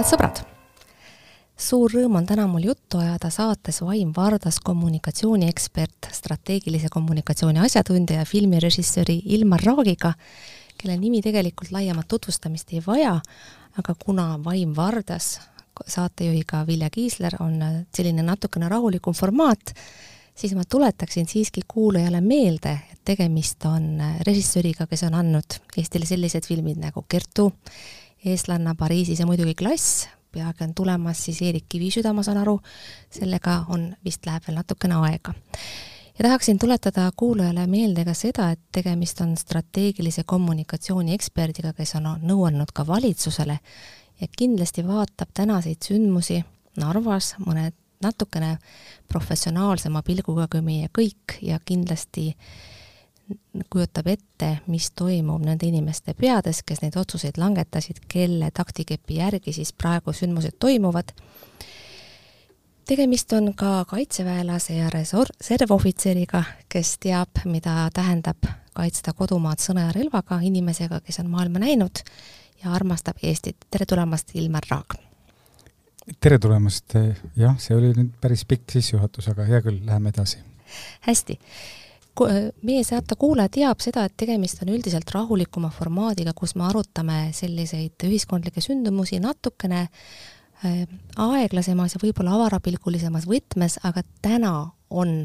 head sõbrad! suur rõõm on täna mul juttu ajada saates Vaim Vardas kommunikatsiooniekspert, strateegilise kommunikatsiooni asjatundja ja filmirežissööri Ilmar Raagiga, kelle nimi tegelikult laiemat tutvustamist ei vaja, aga kuna Vaim Vardas saatejuhiga Vilja Kiisler on selline natukene rahulikum formaat, siis ma tuletaksin siiski kuulajale meelde, et tegemist on režissööriga, kes on andnud Eestile sellised filmid nagu Kertu, eestlanna Pariisis ja muidugi Klass, peagi on tulemas siis Eerik Kivisüda, ma saan aru, sellega on, vist läheb veel natukene aega. ja tahaksin tuletada kuulajale meelde ka seda, et tegemist on strateegilise kommunikatsiooni eksperdiga, kes on nõu andnud ka valitsusele ja kindlasti vaatab tänaseid sündmusi Narvas mõne natukene professionaalsema pilguga kui meie kõik ja kindlasti kujutab ette, mis toimub nende inimeste peades, kes neid otsuseid langetasid, kelle taktikepi järgi siis praegu sündmused toimuvad. tegemist on ka kaitseväelase ja reservohvitseriga, kes teab, mida tähendab kaitsta kodumaad sõna ja relvaga, inimesega, kes on maailma näinud ja armastab Eestit. tere tulemast, Ilmar Raag! tere tulemast, jah, see oli nüüd päris pikk sissejuhatus, aga hea küll, läheme edasi. hästi meie saate kuulaja teab seda, et tegemist on üldiselt rahulikuma formaadiga, kus me arutame selliseid ühiskondlikke sündmusi natukene äh, aeglasemas ja võib-olla avarapilgulisemas võtmes, aga täna on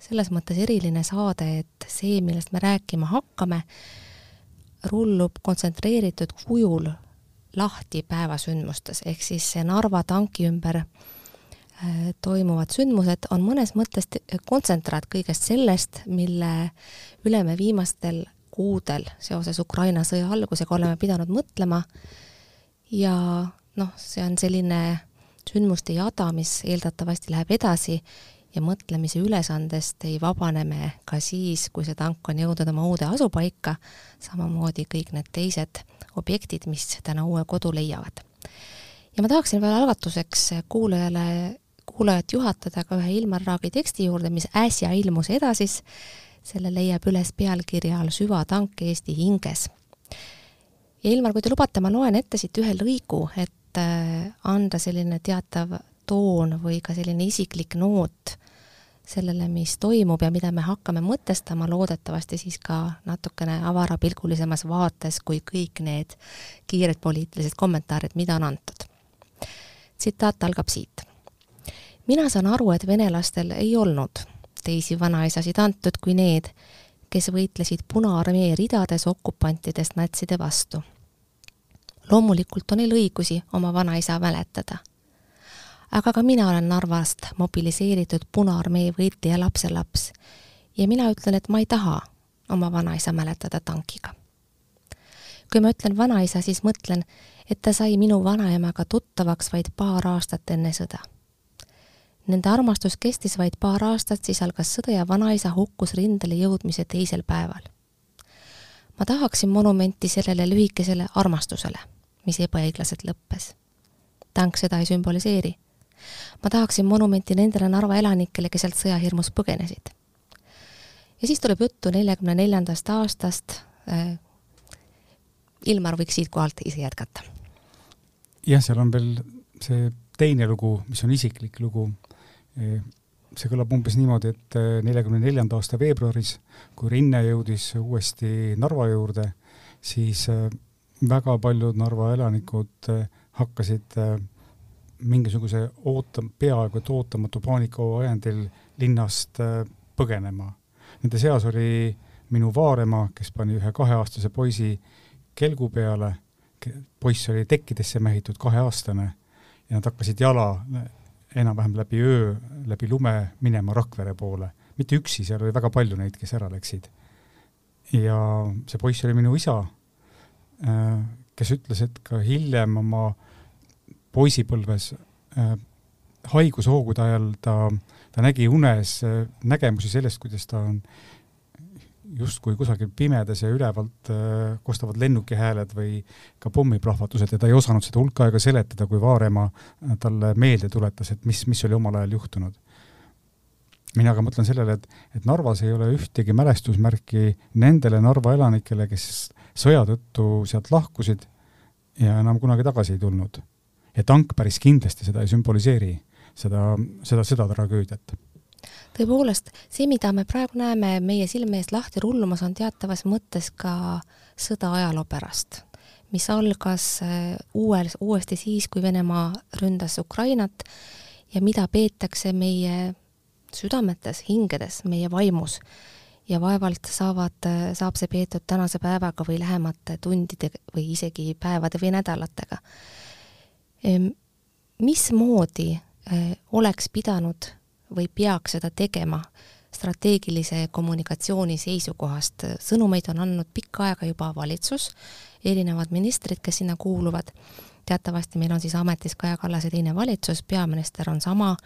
selles mõttes eriline saade, et see, millest me rääkima hakkame, rullub kontsentreeritud kujul lahti päevasündmustes, ehk siis see Narva tanki ümber äh, toimuvad sündmused on mõnes mõttes kontsentraat kõigest sellest, mille üle me viimastel kuudel seoses Ukraina sõja algusega oleme pidanud mõtlema ja noh, see on selline sündmuste jada, mis eeldatavasti läheb edasi ja mõtlemise ülesandest ei vabane me ka siis, kui see tank on jõudnud oma uude asupaika, samamoodi kõik need teised objektid, mis täna uue kodu leiavad. ja ma tahaksin veel algatuseks kuulajale kuulajat juhatada ka ühe Ilmar Raagi teksti juurde, mis äsja ilmus edasis. selle leiab üles pealkirja all Süvatank Eesti hinges. ja Ilmar, kui te lubate, ma loen ette siit ühe lõigu, et äh, anda selline teatav toon või ka selline isiklik noot sellele, mis toimub ja mida me hakkame mõtestama, loodetavasti siis ka natukene avarapilgulisemas vaates kui kõik need kiired poliitilised kommentaarid, mida on antud. tsitaat algab siit mina saan aru, et venelastel ei olnud teisi vanaisasid antud kui need, kes võitlesid Punaarmee ridades okupantidest natside vastu. loomulikult on neil õigusi oma vanaisa mäletada. aga ka mina olen Narvast mobiliseeritud Punaarmee võitleja lapselaps ja mina ütlen, et ma ei taha oma vanaisa mäletada tankiga. kui ma ütlen vanaisa, siis mõtlen, et ta sai minu vanaemaga tuttavaks vaid paar aastat enne sõda Nende armastus kestis vaid paar aastat, siis algas sõda ja vanaisa hukkus rindele jõudmise teisel päeval. ma tahaksin monumenti sellele lühikesele armastusele, mis ebaõiglaselt lõppes. tank seda ei sümboliseeri. ma tahaksin monumenti nendele Narva elanikele, kes sealt sõjahirmus põgenesid. ja siis tuleb juttu neljakümne neljandast aastast äh,. Ilmar võiks siitkohalt ise jätkata. jah, seal on veel see teine lugu, mis on isiklik lugu see kõlab umbes niimoodi, et neljakümne neljanda aasta veebruaris, kui Rinne jõudis uuesti Narva juurde, siis väga paljud Narva elanikud hakkasid mingisuguse oota-, peaaegu et ootamatu paanikahoo ajendil linnast põgenema. Nende seas oli minu vaarema, kes pani ühe kaheaastase poisi kelgu peale, poiss oli tekkidesse mehitud, kaheaastane, ja nad hakkasid jala enam-vähem läbi öö, läbi lume minema Rakvere poole. mitte üksi, seal oli väga palju neid, kes ära läksid. ja see poiss oli minu isa, äh, kes ütles, et ka hiljem oma poisipõlves äh, haigushoogude ajal ta, ta nägi unes äh, nägemusi sellest, kuidas ta on justkui kusagil pimedas ja ülevalt äh, kostavad lennukihääled või ka pommiplahvatused ja ta ei osanud seda hulk aega seletada, kui Vaaremaa äh, talle meelde tuletas, et mis, mis oli omal ajal juhtunud. mina aga mõtlen sellele, et, et Narvas ei ole ühtegi mälestusmärki nendele Narva elanikele, kes sõja tõttu sealt lahkusid ja enam kunagi tagasi ei tulnud. ja tank päris kindlasti seda ei sümboliseeri, seda, seda, seda tragöödiat tõepoolest, see, mida me praegu näeme meie silme eest lahti rullumas, on teatavas mõttes ka sõda ajaloo pärast, mis algas äh, uuel, uuesti siis, kui Venemaa ründas Ukrainat ja mida peetakse meie südametes, hingedes, meie vaimus. ja vaevalt saavad, äh, saab see peetud tänase päevaga või lähemate tundide või isegi päevade või nädalatega. Mismoodi äh, oleks pidanud või peaks seda tegema strateegilise kommunikatsiooni seisukohast. sõnumeid on andnud pikka aega juba valitsus, erinevad ministrid, kes sinna kuuluvad, teatavasti meil on siis ametis Kaja Kallase teine valitsus, peaminister on sama,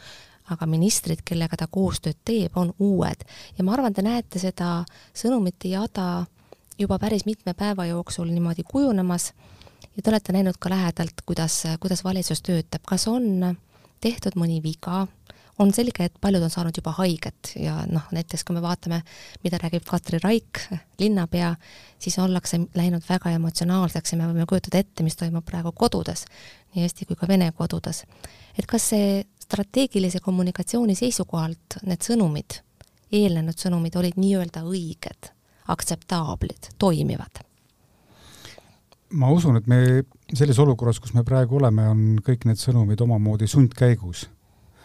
aga ministrid, kellega ta koostööd teeb, on uued. ja ma arvan, te näete seda sõnumite jada juba päris mitme päeva jooksul niimoodi kujunemas ja te olete näinud ka lähedalt, kuidas, kuidas valitsus töötab, kas on tehtud mõni viga, on selge, et paljud on saanud juba haiget ja noh, näiteks kui me vaatame, mida räägib Katri Raik, linnapea, siis ollakse läinud väga emotsionaalseks ja me võime kujutada ette, mis toimub praegu kodudes, nii Eesti kui ka Vene kodudes. et kas see strateegilise kommunikatsiooni seisukohalt need sõnumid, eelnenud sõnumid olid nii-öelda õiged, aktseptaablid, toimivad? ma usun, et me selles olukorras, kus me praegu oleme, on kõik need sõnumid omamoodi sundkäigus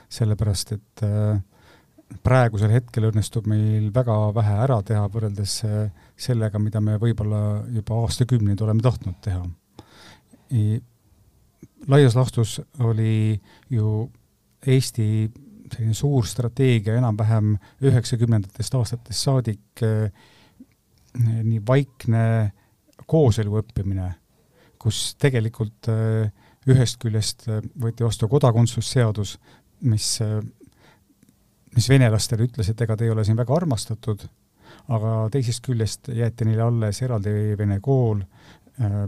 sellepärast et äh, praegusel hetkel õnnestub meil väga vähe ära teha võrreldes äh, sellega, mida me võib-olla juba aastakümneid oleme tahtnud teha. laias laastus oli ju Eesti selline suur strateegia enam-vähem üheksakümnendatest aastatest saadik äh, nii vaikne kooselu õppimine, kus tegelikult ühest küljest võeti vastu kodakondsusseadus, mis, mis venelastele ütles, et ega te ei ole siin väga armastatud, aga teisest küljest jäeti neile alles eraldi vene kool äh,,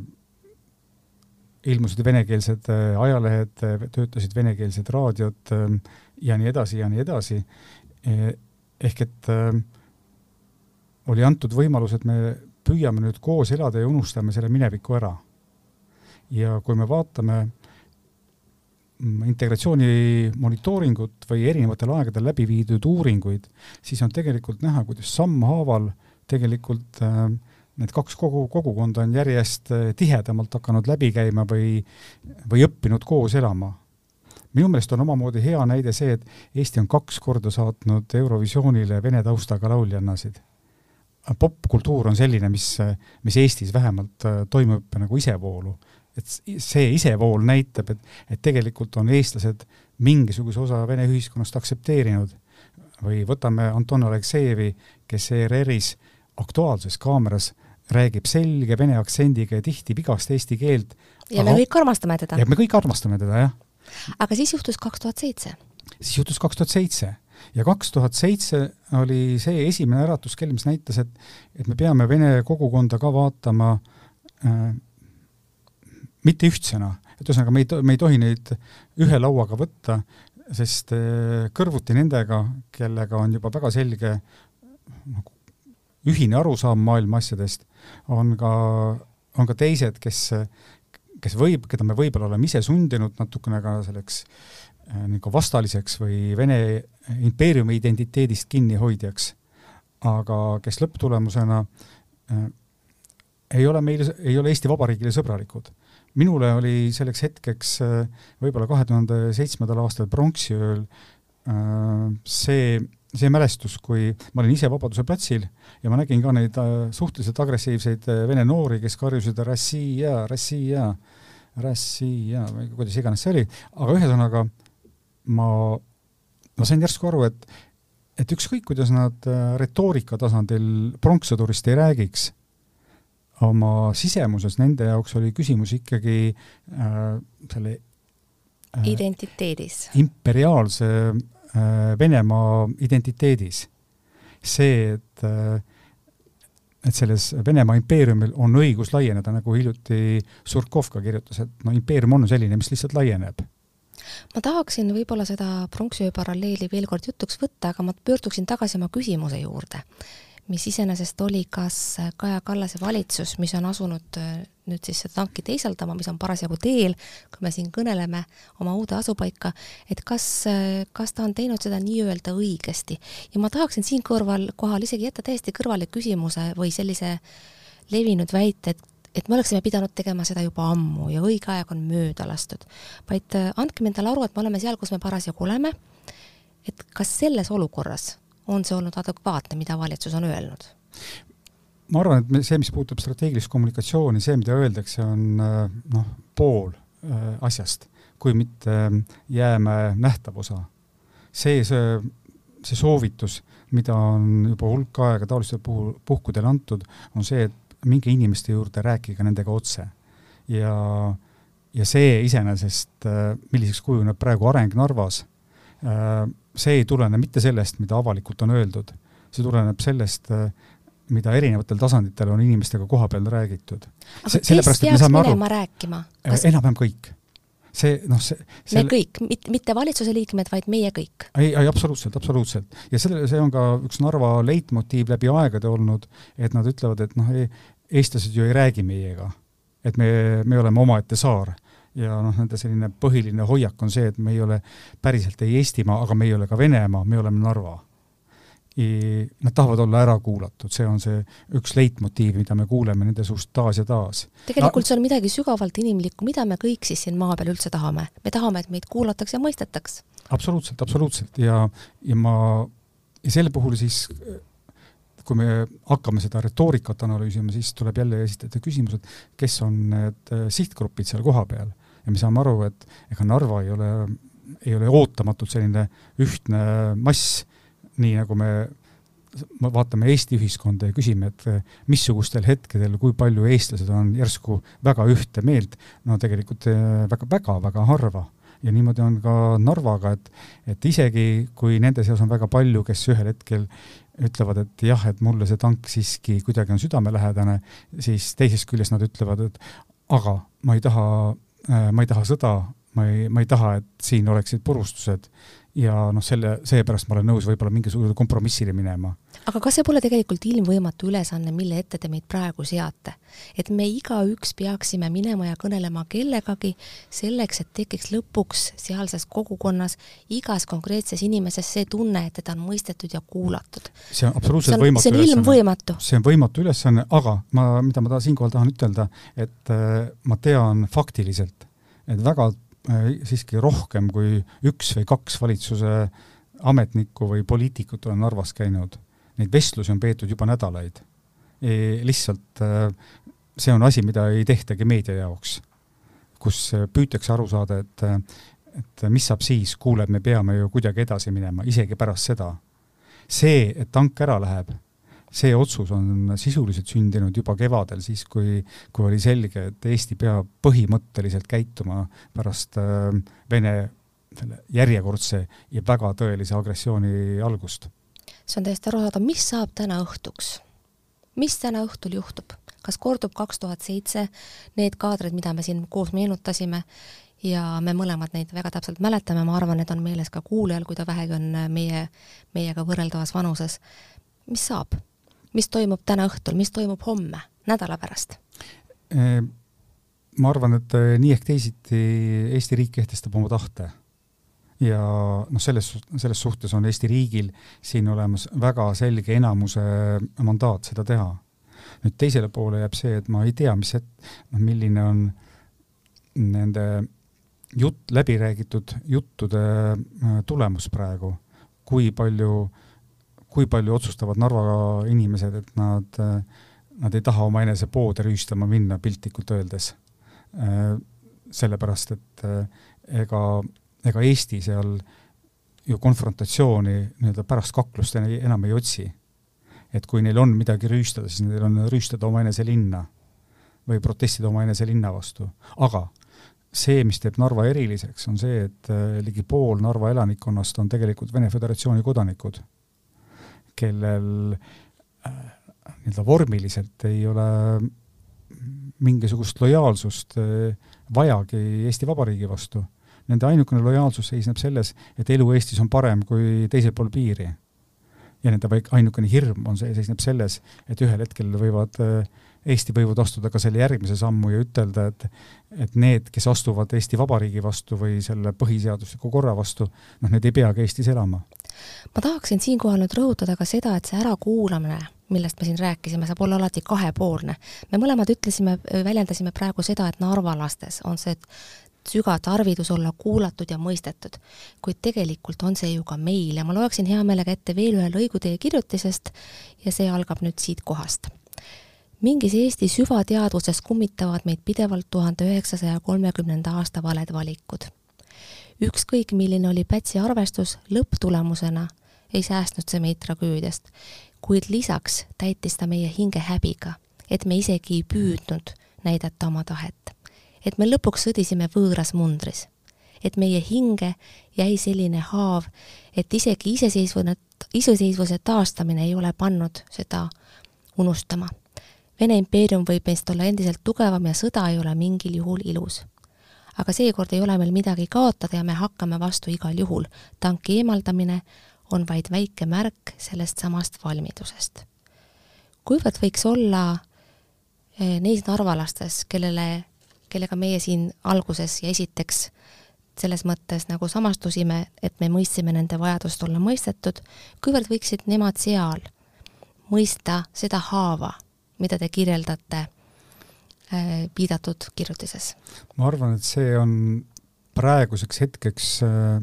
ilmusid venekeelsed äh, ajalehed, töötasid venekeelsed raadiod äh, ja nii edasi ja nii edasi eh,. ehk et äh, oli antud võimalus, et me püüame nüüd koos elada ja unustame selle mineviku ära. ja kui me vaatame integratsiooni monitooringut või erinevatel aegadel läbi viidud uuringuid, siis on tegelikult näha, kuidas sammhaaval tegelikult äh, need kaks kogu, kogukonda on järjest äh, tihedamalt hakanud läbi käima või, või õppinud koos elama. minu meelest on omamoodi hea näide see, et Eesti on kaks korda saatnud Eurovisioonile vene taustaga lauljannasid. popkultuur on selline, mis, mis Eestis vähemalt äh, toimub nagu isevoolu et see isevool näitab, et, et tegelikult on eestlased mingisuguse osa Vene ühiskonnast aktsepteerinud. või võtame Anton Aleksejevi, kes ERR-is Aktuaalses kaameras räägib selge vene aktsendiga ja tihti vigast eesti keelt. ja me kõik armastame teda. ja me kõik armastame teda, jah. aga siis juhtus kaks tuhat seitse. siis juhtus kaks tuhat seitse ja kaks tuhat seitse oli see esimene äratuskell, mis näitas, et, et me peame vene kogukonda ka vaatama äh, mitte ühtsena, et ühesõnaga me ei, me ei tohi neid ühe lauaga võtta, sest eh, kõrvuti nendega, kellega on juba väga selge nagu ühine arusaam maailma asjadest, on ka, on ka teised, kes, kes võib, keda me võib-olla oleme ise sundinud natukene ka selleks äh, nagu vastaliseks või Vene impeeriumi identiteedist kinnihoidjaks, aga kes lõpptulemusena äh, ei ole meile, ei ole Eesti Vabariigile sõbralikud minule oli selleks hetkeks äh, võib-olla kahe tuhande seitsmendal aastal pronksiööl äh, see, see mälestus, kui ma olin ise Vabaduse platsil ja ma nägin ka neid äh, suhteliselt agressiivseid vene noori, kes karjusid Rossija, Rossija, Rossija, kuidas iganes see oli, aga ühesõnaga ma, ma sain järsku aru, et et ükskõik, kuidas nad retoorika tasandil pronkssõdurist ei räägiks oma sisemuses nende jaoks oli küsimus ikkagi äh, selle äh, identiteedis. imperiaalse äh, Venemaa identiteedis. see, et äh, et selles Venemaa impeeriumil on õigus laieneda, nagu hiljuti Surkov ka kirjutas, et no impeerium on selline, mis lihtsalt laieneb ma tahaksin võib-olla seda pronksiöö paralleeli veel kord jutuks võtta, aga ma pöörduksin tagasi oma küsimuse juurde mis iseenesest oli kas Kaja Kallase valitsus, mis on asunud äh, nüüd siis seda tanki teisaldama, mis on parasjagu teel, kui me siin kõneleme oma uude asupaika, et kas, äh, kas ta on teinud seda nii-öelda õigesti. ja ma tahaksin siin kõrval kohal isegi jätta täiesti kõrvale küsimuse või sellise levinud väite, et et me oleksime pidanud tegema seda juba ammu ja õige aeg on mööda lastud. vaid äh, andkem endale aru, et me oleme seal, kus me parasjagu oleme, et kas selles olukorras on see olnud adekvaatne, mida valitsus on öelnud? ma arvan, et see, mis puudutab strateegilist kommunikatsiooni, see, mida öeldakse, on äh, noh, pool äh, asjast, kui mitte jäämäe nähtav osa. see, see, see soovitus, mida on juba hulk aega taolistel puhul, puhkudel antud, on see, et minge inimeste juurde, rääkige nendega otse. ja, ja see iseenesest, äh, milliseks kujuneb praegu areng Narvas, see ei tulene mitte sellest, mida avalikult on öeldud, see tuleneb sellest, mida erinevatel tasanditel on inimestega koha peal räägitud. aga kes peaks minema rääkima Kas...? enam-vähem kõik. see, noh, see selle... me kõik, mitte valitsuse liikmed, vaid meie kõik? ei, ei absoluutselt, absoluutselt. ja selle, see on ka üks Narva leitmotiiv läbi aegade olnud, et nad ütlevad, et noh, eestlased ju ei räägi meiega. et me, me oleme omaette saar ja noh, nende selline põhiline hoiak on see, et me ei ole päriselt ei Eestimaa, aga me ei ole ka Venemaa, me oleme Narva. Nad tahavad olla ära kuulatud, see on see üks leitmotiiv, mida me kuuleme nende suust taas ja taas. tegelikult no, see on midagi sügavalt inimlikku, mida me kõik siis siin maa peal üldse tahame? me tahame, et meid kuulataks ja mõistetaks. absoluutselt, absoluutselt ja, ja ma, ja selle puhul siis kui me hakkame seda retoorikat analüüsima, siis tuleb jälle esitada küsimus, et kes on need sihtgrupid seal kohapeal ja me saame aru, et ega Narva ei ole, ei ole ootamatult selline ühtne mass, nii nagu me vaatame Eesti ühiskonda ja küsime, et missugustel hetkedel, kui palju eestlased on järsku väga ühte meelt, no tegelikult väga-väga-väga eh, harva. ja niimoodi on ka Narvaga, et, et isegi kui nende seas on väga palju, kes ühel hetkel ütlevad, et jah, et mulle see tank siiski kuidagi on südamelähedane, siis teisest küljest nad ütlevad, et aga ma ei taha ma ei taha sõda, ma ei, ma ei taha, et siin oleksid purustused ja noh, selle, seepärast ma olen nõus võib-olla mingisugusele kompromissile minema. Aga kas see pole tegelikult ilmvõimatu ülesanne, mille ette te meid praegu seate? et me igaüks peaksime minema ja kõnelema kellegagi selleks, et tekiks lõpuks sealses kogukonnas igas konkreetses inimeses see tunne, et teda on mõistetud ja kuulatud. see on absoluutselt see on, võimatu see on ilmvõimatu. see on võimatu ülesanne, aga ma, mida ma ta siinkohal tahan ütelda, et äh, ma tean faktiliselt, et väga Äh, siiski rohkem kui üks või kaks valitsuse ametnikku või poliitikut on Narvas käinud. Neid vestlusi on peetud juba nädalaid e,. lihtsalt äh, see on asi, mida ei tehtagi meedia jaoks, kus püütakse aru saada, et et mis saab siis, kuule, me peame ju kuidagi edasi minema, isegi pärast seda. see, et tank ära läheb see otsus on sisuliselt sündinud juba kevadel, siis kui, kui oli selge, et Eesti peab põhimõtteliselt käituma pärast äh, Vene selle järjekordse ja väga tõelise agressiooni algust. See on täiesti arusaadav, mis saab täna õhtuks? mis täna õhtul juhtub? kas kordub kaks tuhat seitse, need kaadrid, mida me siin koos meenutasime, ja me mõlemad neid väga täpselt mäletame, ma arvan, need on meeles ka kuulajal, kui ta vähegi on meie, meiega võrreldavas vanuses. mis saab? mis toimub täna õhtul, mis toimub homme, nädala pärast? Ehm, ma arvan, et eh, nii ehk teisiti Eesti riik kehtestab oma tahte. Ja noh, selles, selles suhtes on Eesti riigil siin olemas väga selge enamuse mandaat seda teha. nüüd teisele poole jääb see, et ma ei tea, mis noh, milline on nende jutt, läbiräägitud juttude äh, tulemus praegu, kui palju äh, kui palju otsustavad Narva inimesed, et nad, nad ei taha omaenese poode rüüstama minna, piltlikult öeldes. sellepärast, et ega, ega Eesti seal ju konfrontatsiooni nii-öelda pärast kaklust enam ei otsi. et kui neil on midagi rüüstada, siis neil on rüüstada omaenese linna või protestida omaenese linna vastu. aga see, mis teeb Narva eriliseks, on see, et ligi pool Narva elanikkonnast on tegelikult Vene Föderatsiooni kodanikud kellel äh, nii-öelda vormiliselt ei ole mingisugust lojaalsust äh, vajagi Eesti Vabariigi vastu. Nende ainukene lojaalsus seisneb selles, et elu Eestis on parem kui teisel pool piiri. ja nende vaid ainukene hirm on see, seisneb selles, et ühel hetkel võivad Eesti võimud astuda ka selle järgmise sammu ja ütelda, et et need, kes astuvad Eesti Vabariigi vastu või selle põhiseadusliku korra vastu, noh, need ei peagi Eestis elama. ma tahaksin siinkohal nüüd rõhutada ka seda, et see ärakuulamine, millest me siin rääkisime, saab olla alati kahepoolne. me mõlemad ütlesime, väljendasime praegu seda, et narvalastes on see sügav tarvidus olla kuulatud ja mõistetud, kuid tegelikult on see ju ka meil ja ma loeksin hea meelega ette veel ühe lõigu teie kirjutisest ja see algab nüüd siit kohast mingis Eesti süvateadvuses kummitavad meid pidevalt tuhande üheksasaja kolmekümnenda aasta valed valikud. ükskõik, milline oli Pätsi arvestus, lõpptulemusena ei säästnud see meid tragöödiast, kuid lisaks täitis ta meie hinge häbiga, et me isegi ei püüdnud näidata oma tahet. Et me lõpuks sõdisime võõras mundris. et meie hinge jäi selline haav, et isegi iseseisvune, iseseisvuse taastamine ei ole pannud seda unustama Vene impeerium võib meist olla endiselt tugevam ja sõda ei ole mingil juhul ilus. aga seekord ei ole meil midagi kaotada ja me hakkame vastu igal juhul. tanki eemaldamine on vaid väike märk sellest samast valmidusest. kuivõrd võiks olla eh, neis narvalastes, kellele, kellega meie siin alguses ja esiteks selles mõttes nagu samastusime, et me mõistsime nende vajadust olla mõistetud, kuivõrd võiksid nemad seal mõista seda haava, mida te kirjeldate äh, viidatud kirjutises? ma arvan, et see on praeguseks hetkeks äh,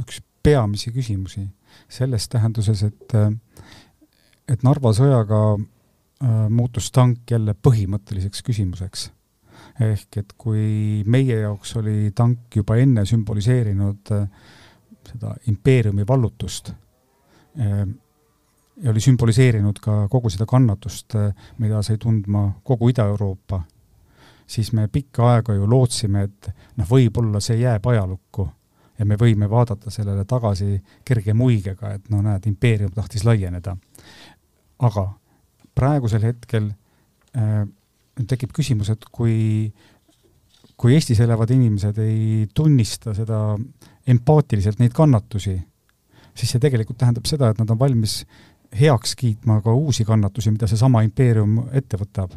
üks peamisi küsimusi selles tähenduses, et äh, et Narva sõjaga muutus tank jälle põhimõtteliseks küsimuseks. Ehk et kui meie jaoks oli tank juba enne sümboliseerinud seda impeeriumi vallutust, ja oli sümboliseerinud ka kogu seda kannatust, äh, mida sai tundma kogu Ida-Euroopa, siis me pikka aega ju lootsime, et noh, võib-olla see jääb ajalukku ja me võime vaadata sellele tagasi kerge muigega, et no näed, impeerium tahtis laieneda. aga praegusel hetkel äh, tekib küsimus, et kui, kui Eestis elavad inimesed ei tunnista seda empaatiliselt, neid kannatusi, siis see tegelikult tähendab seda, et nad on valmis heaks kiitma ka uusi kannatusi, mida seesama impeerium ette võtab.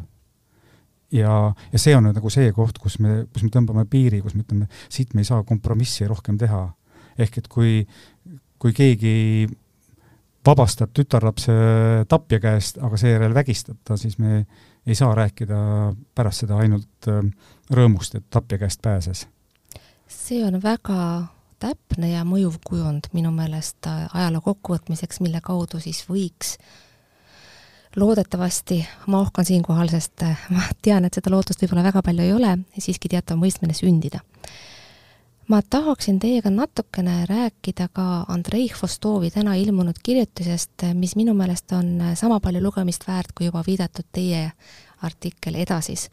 ja, ja see on nüüd nagu see koht, kus me, kus me tõmbame piiri, kus me ütleme, siit me ei saa kompromissi rohkem teha. ehk et kui, kui keegi vabastab tütarlapse tapja käest, aga seejärel vägistab ta, siis me ei saa rääkida pärast seda ainult äh, rõõmust, et tapja käest pääses. see on väga täpne ja mõjuv kujund minu meelest äh, ajaloo kokkuvõtmiseks, mille kaudu siis võiks loodetavasti, ma ohkan siinkohal, sest äh, ma tean, et seda lootust võib-olla väga palju ei ole, siiski teatav mõistmine sündida. Ma tahaksin teiega natukene rääkida ka Andrei Hvostovi täna ilmunud kirjutisest, mis minu meelest on sama palju lugemist väärt kui juba viidatud teie artikkel Edasis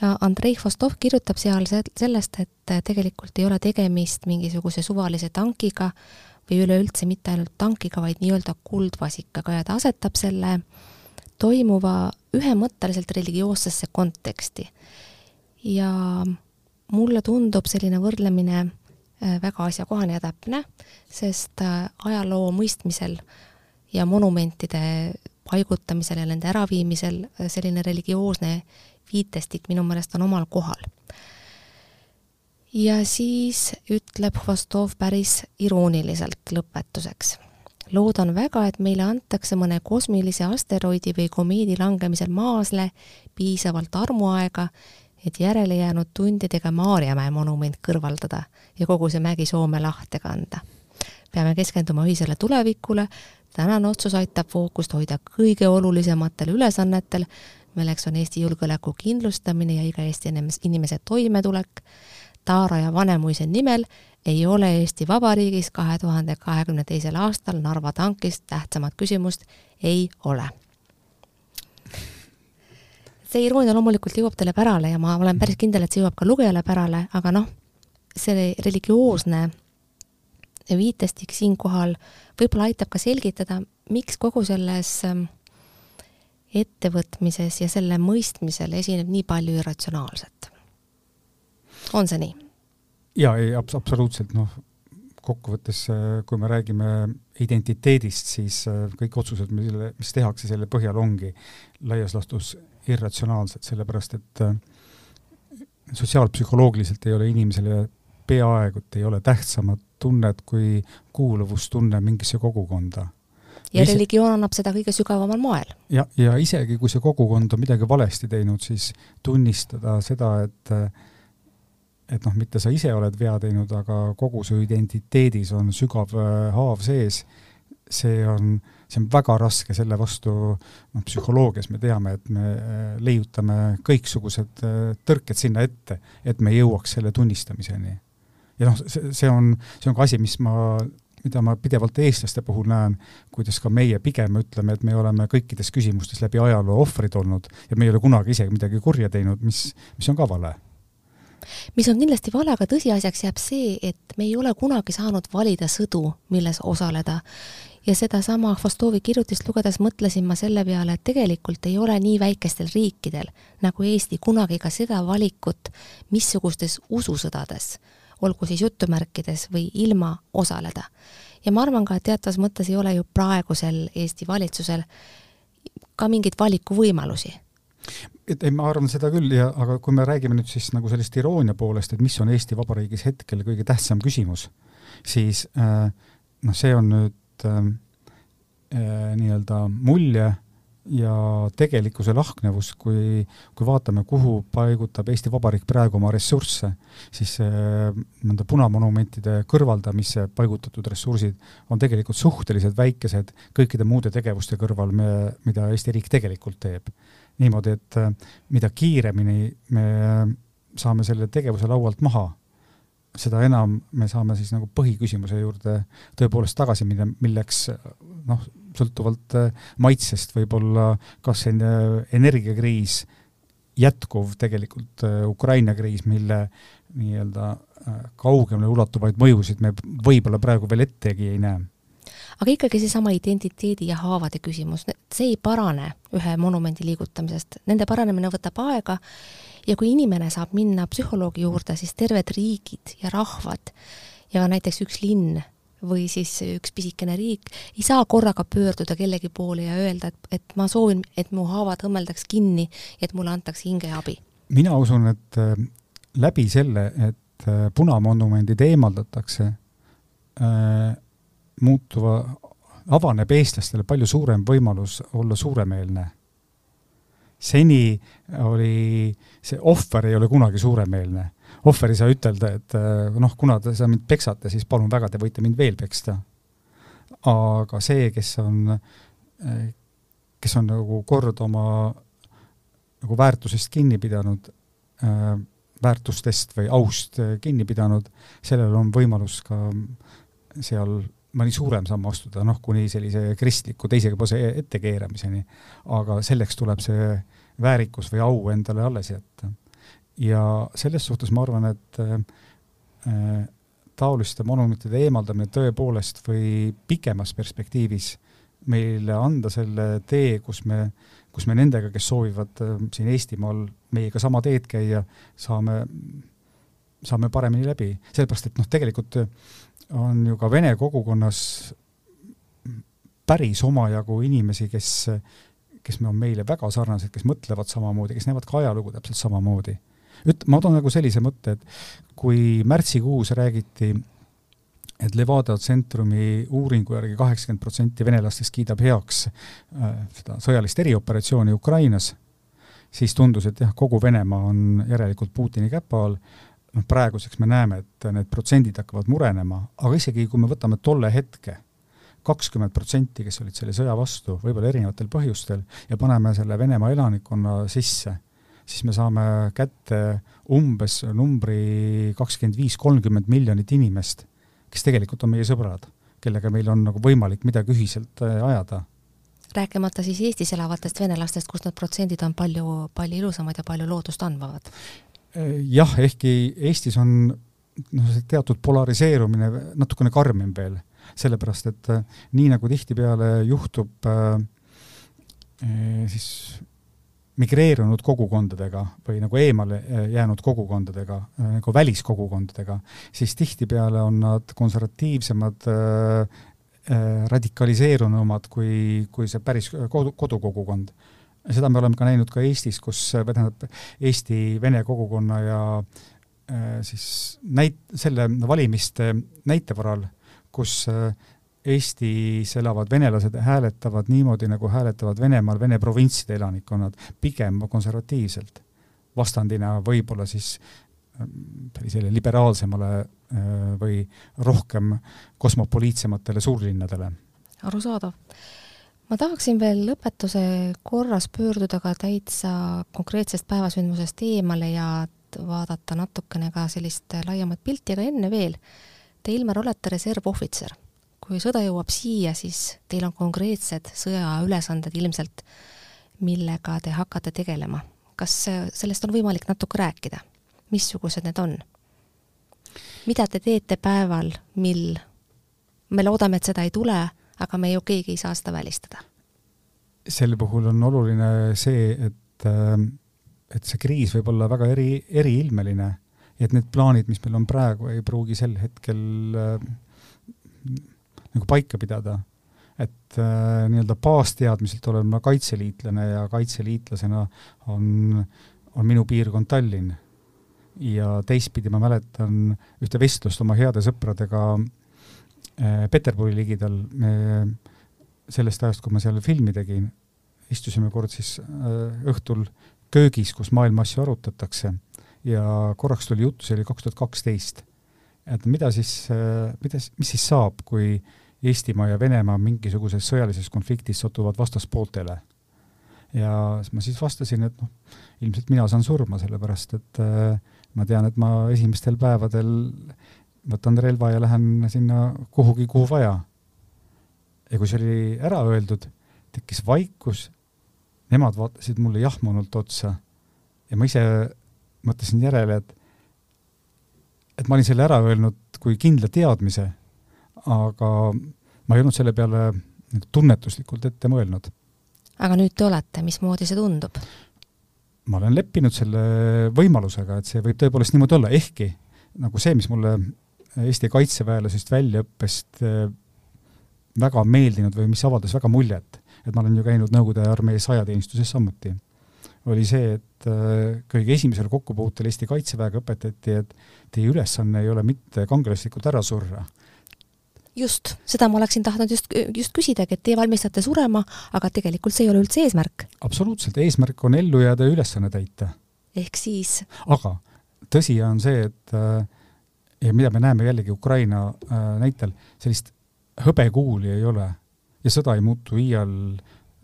ja Andrei Vostov kirjutab seal sellest, et tegelikult ei ole tegemist mingisuguse suvalise tankiga või üleüldse mitte ainult tankiga, vaid nii-öelda kuldvasikaga ja ta asetab selle toimuva ühemõtteliselt religioossesse konteksti. ja mulle tundub selline võrdlemine äh, väga asjakohane ja täpne, sest äh, ajaloo mõistmisel ja monumentide paigutamisel ja nende äraviimisel äh, selline religioosne viitestik minu meelest on omal kohal. ja siis ütleb Hvostov päris irooniliselt lõpetuseks. loodan väga, et meile antakse mõne kosmilise asteroidi või komeedi langemisel maasle piisavalt armuaega, et järele jäänud tundidega Maarjamäe monument kõrvaldada ja kogu see mägi Soome lahte kanda. peame keskenduma ühisele tulevikule, tänane otsus aitab fookust hoida kõige olulisematel ülesannetel, milleks on Eesti julgeoleku kindlustamine ja iga Eesti inimese toimetulek. Taara ja Vanemuise nimel ei ole Eesti Vabariigis kahe tuhande kahekümne teisel aastal Narva tankist tähtsamat küsimust ei ole. See iroonia loomulikult jõuab teile pärale ja ma olen päris kindel, et see jõuab ka lugejale pärale, aga noh, see religioosne viitestik siinkohal võib-olla aitab ka selgitada, miks kogu selles äh, ettevõtmises ja selle mõistmisel esineb nii palju irratsionaalset. on see nii? jaa, ei abs-, absoluutselt, noh, kokkuvõttes, kui me räägime identiteedist, siis kõik otsused, mille, mis tehakse selle põhjal, ongi laias laastus irratsionaalsed, sellepärast et sotsiaalpsühholoogiliselt ei ole inimesele peaaegu et ei ole tähtsamat tunnet kui kuuluvustunne mingisse kogukonda. ja ise... religioon annab seda kõige sügavamal moel. ja, ja isegi, kui see kogukond on midagi valesti teinud, siis tunnistada seda, et et noh, mitte sa ise oled vea teinud, aga kogu su identiteedis on sügav äh, haav sees, see on, see on väga raske, selle vastu noh, psühholoogias me teame, et me äh, leiutame kõiksugused äh, tõrked sinna ette, et me jõuaks selle tunnistamiseni ja noh, see, see on, see on ka asi, mis ma, mida ma pidevalt eestlaste puhul näen, kuidas ka meie pigem ütleme, et me oleme kõikides küsimustes läbi ajaloo ohvrid olnud ja me ei ole kunagi isegi midagi kurja teinud, mis, mis on ka vale mis on kindlasti vale, aga tõsiasjaks jääb see, et me ei ole kunagi saanud valida sõdu, milles osaleda. Ja sedasama Fostovi kirjutist lugedes mõtlesin ma selle peale, et tegelikult ei ole nii väikestel riikidel nagu Eesti kunagi ka seda valikut, missugustes ususõdades olgu siis jutumärkides või ilma, osaleda. ja ma arvan ka, et teatavas mõttes ei ole ju praegusel Eesti valitsusel ka mingeid valikuvõimalusi et ei, ma arvan seda küll ja, aga kui me räägime nüüd siis nagu sellest iroonia poolest, et mis on Eesti Vabariigis hetkel kõige tähtsam küsimus, siis äh, noh, see on nüüd äh, äh, nii-öelda mulje äh, ja tegelikkuse lahknevus, kui, kui vaatame, kuhu paigutab Eesti Vabariik praegu oma ressursse, siis nende punamonumentide kõrvaldamisse paigutatud ressursid on tegelikult suhteliselt väikesed kõikide muude tegevuste kõrval, me, mida Eesti riik tegelikult teeb. niimoodi, et mida kiiremini me saame selle tegevuse laualt maha, seda enam me saame siis nagu põhiküsimuse juurde tõepoolest tagasi minna, milleks noh, sõltuvalt äh, maitsest võib-olla kas äh, energiakriis, jätkuv tegelikult äh, Ukraina kriis, mille nii-öelda kaugemale ulatuvaid mõjusid me võib-olla praegu veel ettegi ei näe. Aga ikkagi seesama identiteedi ja haavade küsimus, see ei parane ühe monumendi liigutamisest, nende paranemine võtab aega ja kui inimene saab minna psühholoogi juurde, siis terved riigid ja rahvad ja näiteks üks linn või siis üks pisikene riik ei saa korraga pöörduda kellegi poole ja öelda, et, et ma soovin, et mu haavad õmmeldaks kinni et mulle antakse hingeabi. mina usun, et äh, läbi selle, et äh, punamonumendid eemaldatakse äh,, muutuva, avaneb eestlastele palju suurem võimalus olla suuremeelne. Seni oli, see ohver ei ole kunagi suuremeelne ohver ei saa ütelda, et äh, noh, kuna te sa mind peksate, siis palun väga, te võite mind veel peksta. aga see, kes on, äh, kes on nagu kord oma nagu väärtusest kinni pidanud, äh, väärtustest või aust kinni pidanud, sellel on võimalus ka seal mõni suurem samm astuda, noh, kuni sellise kristliku teise pose ettekeeramiseni. aga selleks tuleb see väärikus või au endale alles jätta ja selles suhtes ma arvan, et äh, taoliste monumentide eemaldamine tõepoolest või pikemas perspektiivis meile anda selle tee, kus me, kus me nendega, kes soovivad äh, siin Eestimaal meiega sama teed käia, saame, saame paremini läbi. sellepärast, et noh, tegelikult on ju ka vene kogukonnas päris omajagu inimesi, kes, kes on meile väga sarnased, kes mõtlevad samamoodi, kes näevad ka ajalugu täpselt samamoodi. Üt-, ma toon nagu sellise mõtte, et kui märtsikuus räägiti, et Levada tsentrumi uuringu järgi kaheksakümmend protsenti venelastest kiidab heaks äh, seda sõjalist erioperatsiooni Ukrainas, siis tundus, et jah, kogu Venemaa on järelikult Putini käpa all, noh praeguseks me näeme, et need protsendid hakkavad murenema, aga isegi kui me võtame tolle hetke, kakskümmend protsenti, kes olid selle sõja vastu, võib-olla erinevatel põhjustel, ja paneme selle Venemaa elanikkonna sisse siis me saame kätte umbes numbri kakskümmend viis, kolmkümmend miljonit inimest, kes tegelikult on meie sõbrad, kellega meil on nagu võimalik midagi ühiselt äh, ajada. rääkimata siis Eestis elavatest venelastest, kus need protsendid on palju, palju ilusamad ja palju lootust andvad? Äh, jah, ehkki Eestis on noh, see teatud polariseerumine natukene karmim veel, sellepärast et äh, nii, nagu tihtipeale juhtub äh, siis migreerunud kogukondadega või nagu eemale jäänud kogukondadega, nagu väliskogukondadega, siis tihtipeale on nad konservatiivsemad äh, radikaliseerunumad kui, kui see päris kodu, kodukogukond. Seda me oleme ka näinud ka Eestis, kus, tähendab, Eesti-Vene kogukonna ja äh, siis näit-, selle valimiste näite varal, kus äh, Eestis elavad venelased hääletavad niimoodi, nagu hääletavad Venemaal Vene provintside elanikkonnad, pigem konservatiivselt. vastandina võib-olla siis sellisele liberaalsemale äh, või rohkem kosmopoliitsematele suurlinnadele. arusaadav. Ma tahaksin veel lõpetuse korras pöörduda ka täitsa konkreetsest päevasündmusest eemale ja vaadata natukene ka sellist laiemat pilti, aga enne veel, te, Ilmar, olete reservohvitser kui sõda jõuab siia, siis teil on konkreetsed sõjaülesanded ilmselt, millega te hakkate tegelema. kas sellest on võimalik natuke rääkida? missugused need on? mida te teete päeval, mil me loodame, et seda ei tule, aga me ju keegi ei saa seda välistada? sel puhul on oluline see, et, et see kriis võib olla väga eri, eriilmeline ja et need plaanid, mis meil on praegu, ei pruugi sel hetkel nagu paika pidada. et äh, nii-öelda baasteadmiselt olen ma kaitseliitlane ja kaitseliitlasena on, on minu piirkond Tallinn. ja teistpidi ma mäletan ühte vestlust oma heade sõpradega äh, Peterburi ligidal, sellest ajast, kui ma seal filmi tegin, istusime kord siis äh, õhtul köögis, kus maailma asju arutatakse ja korraks tuli juttu, see oli kaks tuhat kaksteist, et mida siis, äh, mida, mis siis saab, kui Eestimaa ja Venemaa mingisuguses sõjalises konfliktis satuvad vastaspooltele. ja ma siis vastasin, et noh, ilmselt mina saan surma, sellepärast et äh, ma tean, et ma esimestel päevadel võtan relva ja lähen sinna kuhugi, kuhu vaja. ja kui see oli ära öeldud, tekkis vaikus, nemad vaatasid mulle jahmunult otsa ja ma ise mõtlesin järele, et et ma olin selle ära öelnud kui kindla teadmise aga ma ei olnud selle peale nagu tunnetuslikult ette mõelnud. aga nüüd te olete, mismoodi see tundub? ma olen leppinud selle võimalusega, et see võib tõepoolest niimoodi olla, ehkki nagu see, mis mulle Eesti kaitseväelasest väljaõppest eh, väga meeldinud või mis avaldas väga muljet, et ma olen ju käinud Nõukogude armee sajateenistuses samuti, oli see, et eh, kõige esimesel kokkupuutel Eesti Kaitseväega õpetati, et teie ülesanne ei ole mitte kangelaslikult ära surra, just, seda ma oleksin tahtnud just, just küsidagi, et teie valmistate surema, aga tegelikult see ei ole üldse eesmärk. absoluutselt, eesmärk on ellu jääda ja ülesanne täita. ehk siis? aga tõsi on see, et äh, ja mida me näeme jällegi Ukraina äh, näitel, sellist hõbekuuli ei ole. Ja sõda ei muutu iial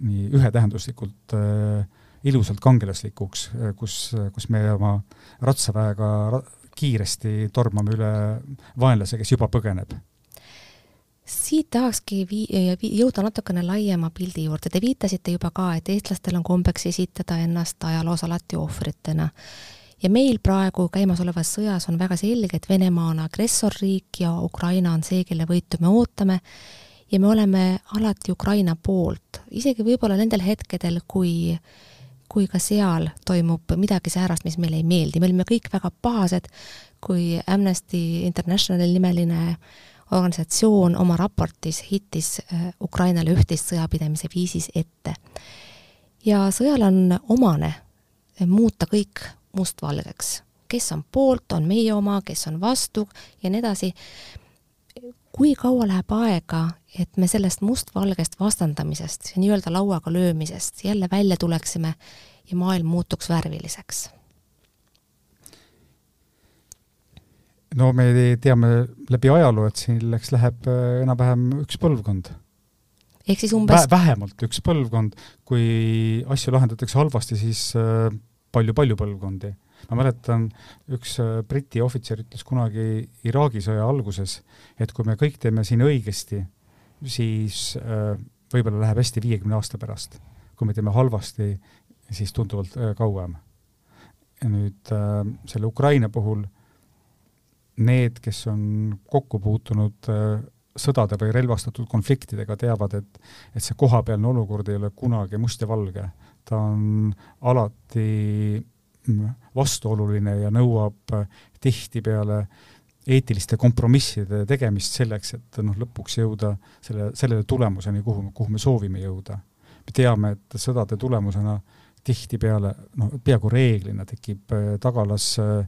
nii ühetähenduslikult äh, ilusalt kangelaslikuks, kus, kus me oma ratsaväega ra kiiresti tormame üle vaenlase, kes juba põgeneb. Siit tahakski vii-, jõuda natukene laiema pildi juurde, te viitasite juba ka, et eestlastel on kombeks esitada ennast ajaloos alati ohvritena. Ja meil praegu käimasolevas sõjas on väga selge, et Venemaa on agressorriik ja Ukraina on see, kelle võitu me ootame, ja me oleme alati Ukraina poolt, isegi võib-olla nendel hetkedel, kui kui ka seal toimub midagi säärast, mis meile ei meeldi, me olime kõik väga pahased, kui Amnesty International nimeline organisatsioon oma raportis hittis äh, Ukrainale üht-teist sõjapidamise viisis ette. ja sõjal on omane muuta kõik mustvalgeks. kes on poolt, on meie oma, kes on vastu ja nii edasi. kui kaua läheb aega, et me sellest mustvalgest vastandamisest, nii-öelda lauaga löömisest jälle välja tuleksime ja maailm muutuks värviliseks no me teame läbi ajaloo, et selleks läheb äh, enam-vähem üks põlvkond. ehk siis umbes Vä vähemalt üks põlvkond, kui asju lahendatakse halvasti, siis palju-palju äh, põlvkondi. ma mäletan, üks äh, Briti ohvitser ütles kunagi Iraagi sõja alguses, et kui me kõik teeme siin õigesti, siis võib-olla läheb hästi viiekümne aasta pärast. kui me teeme halvasti, siis tunduvalt kauem. ja nüüd selle Ukraina puhul need, kes on kokku puutunud äh, sõdade või relvastatud konfliktidega, teavad, et et see kohapealne olukord ei ole kunagi must ja valge. Ta on alati vastuoluline ja nõuab tihtipeale eetiliste kompromisside tegemist selleks, et noh, lõpuks jõuda selle, sellele tulemuseni, kuhu, kuhu me soovime jõuda. me teame, et sõdade tulemusena tihtipeale, noh, peaaegu reeglina tekib äh, tagalas äh,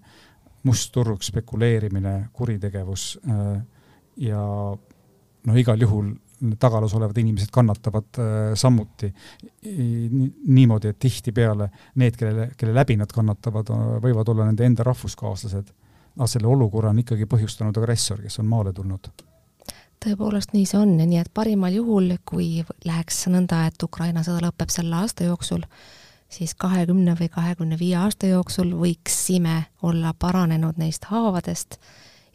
must turg, spekuleerimine, kuritegevus äh, ja no igal juhul tagalas olevad inimesed kannatavad samuti. Niimoodi, et tihtipeale need, kellele, kelle läbi nad kannatavad, võivad olla nende enda rahvuskaaslased. aga selle olukorra on ikkagi põhjustanud agressor, kes on maale tulnud. Tõepoolest nii see on, nii et parimal juhul, kui läheks nõnda, et Ukraina sõda lõpeb selle aasta jooksul, siis kahekümne või kahekümne viie aasta jooksul võiksime olla paranenud neist haavadest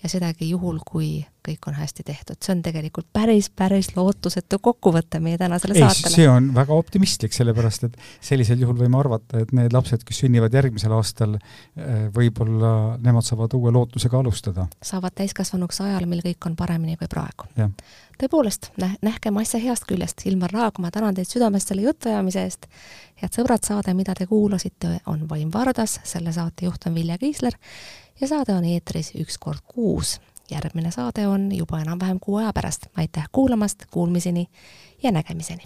ja sedagi juhul, kui kõik on hästi tehtud. see on tegelikult päris, päris lootusetu kokkuvõte meie tänasele ei, saatele. see on väga optimistlik, sellepärast et sellisel juhul võime arvata, et need lapsed, kes sünnivad järgmisel aastal, eh, võib-olla nemad saavad uue lootusega alustada. saavad täiskasvanuks ajal, mil kõik on paremini kui praegu. tõepoolest, näh-, nähkem asja heast küljest. Ilmar Raag, ma tänan teid südamest selle jutuajamise eest. head sõbrad, saade, mida te kuulasite, on Vaim Vardas, selle saate juht on Vilja Kiisler ja saade on eetris üks kord kuus. järgmine saade on juba enam-vähem kuu aja pärast. aitäh kuulamast, kuulmiseni ja nägemiseni!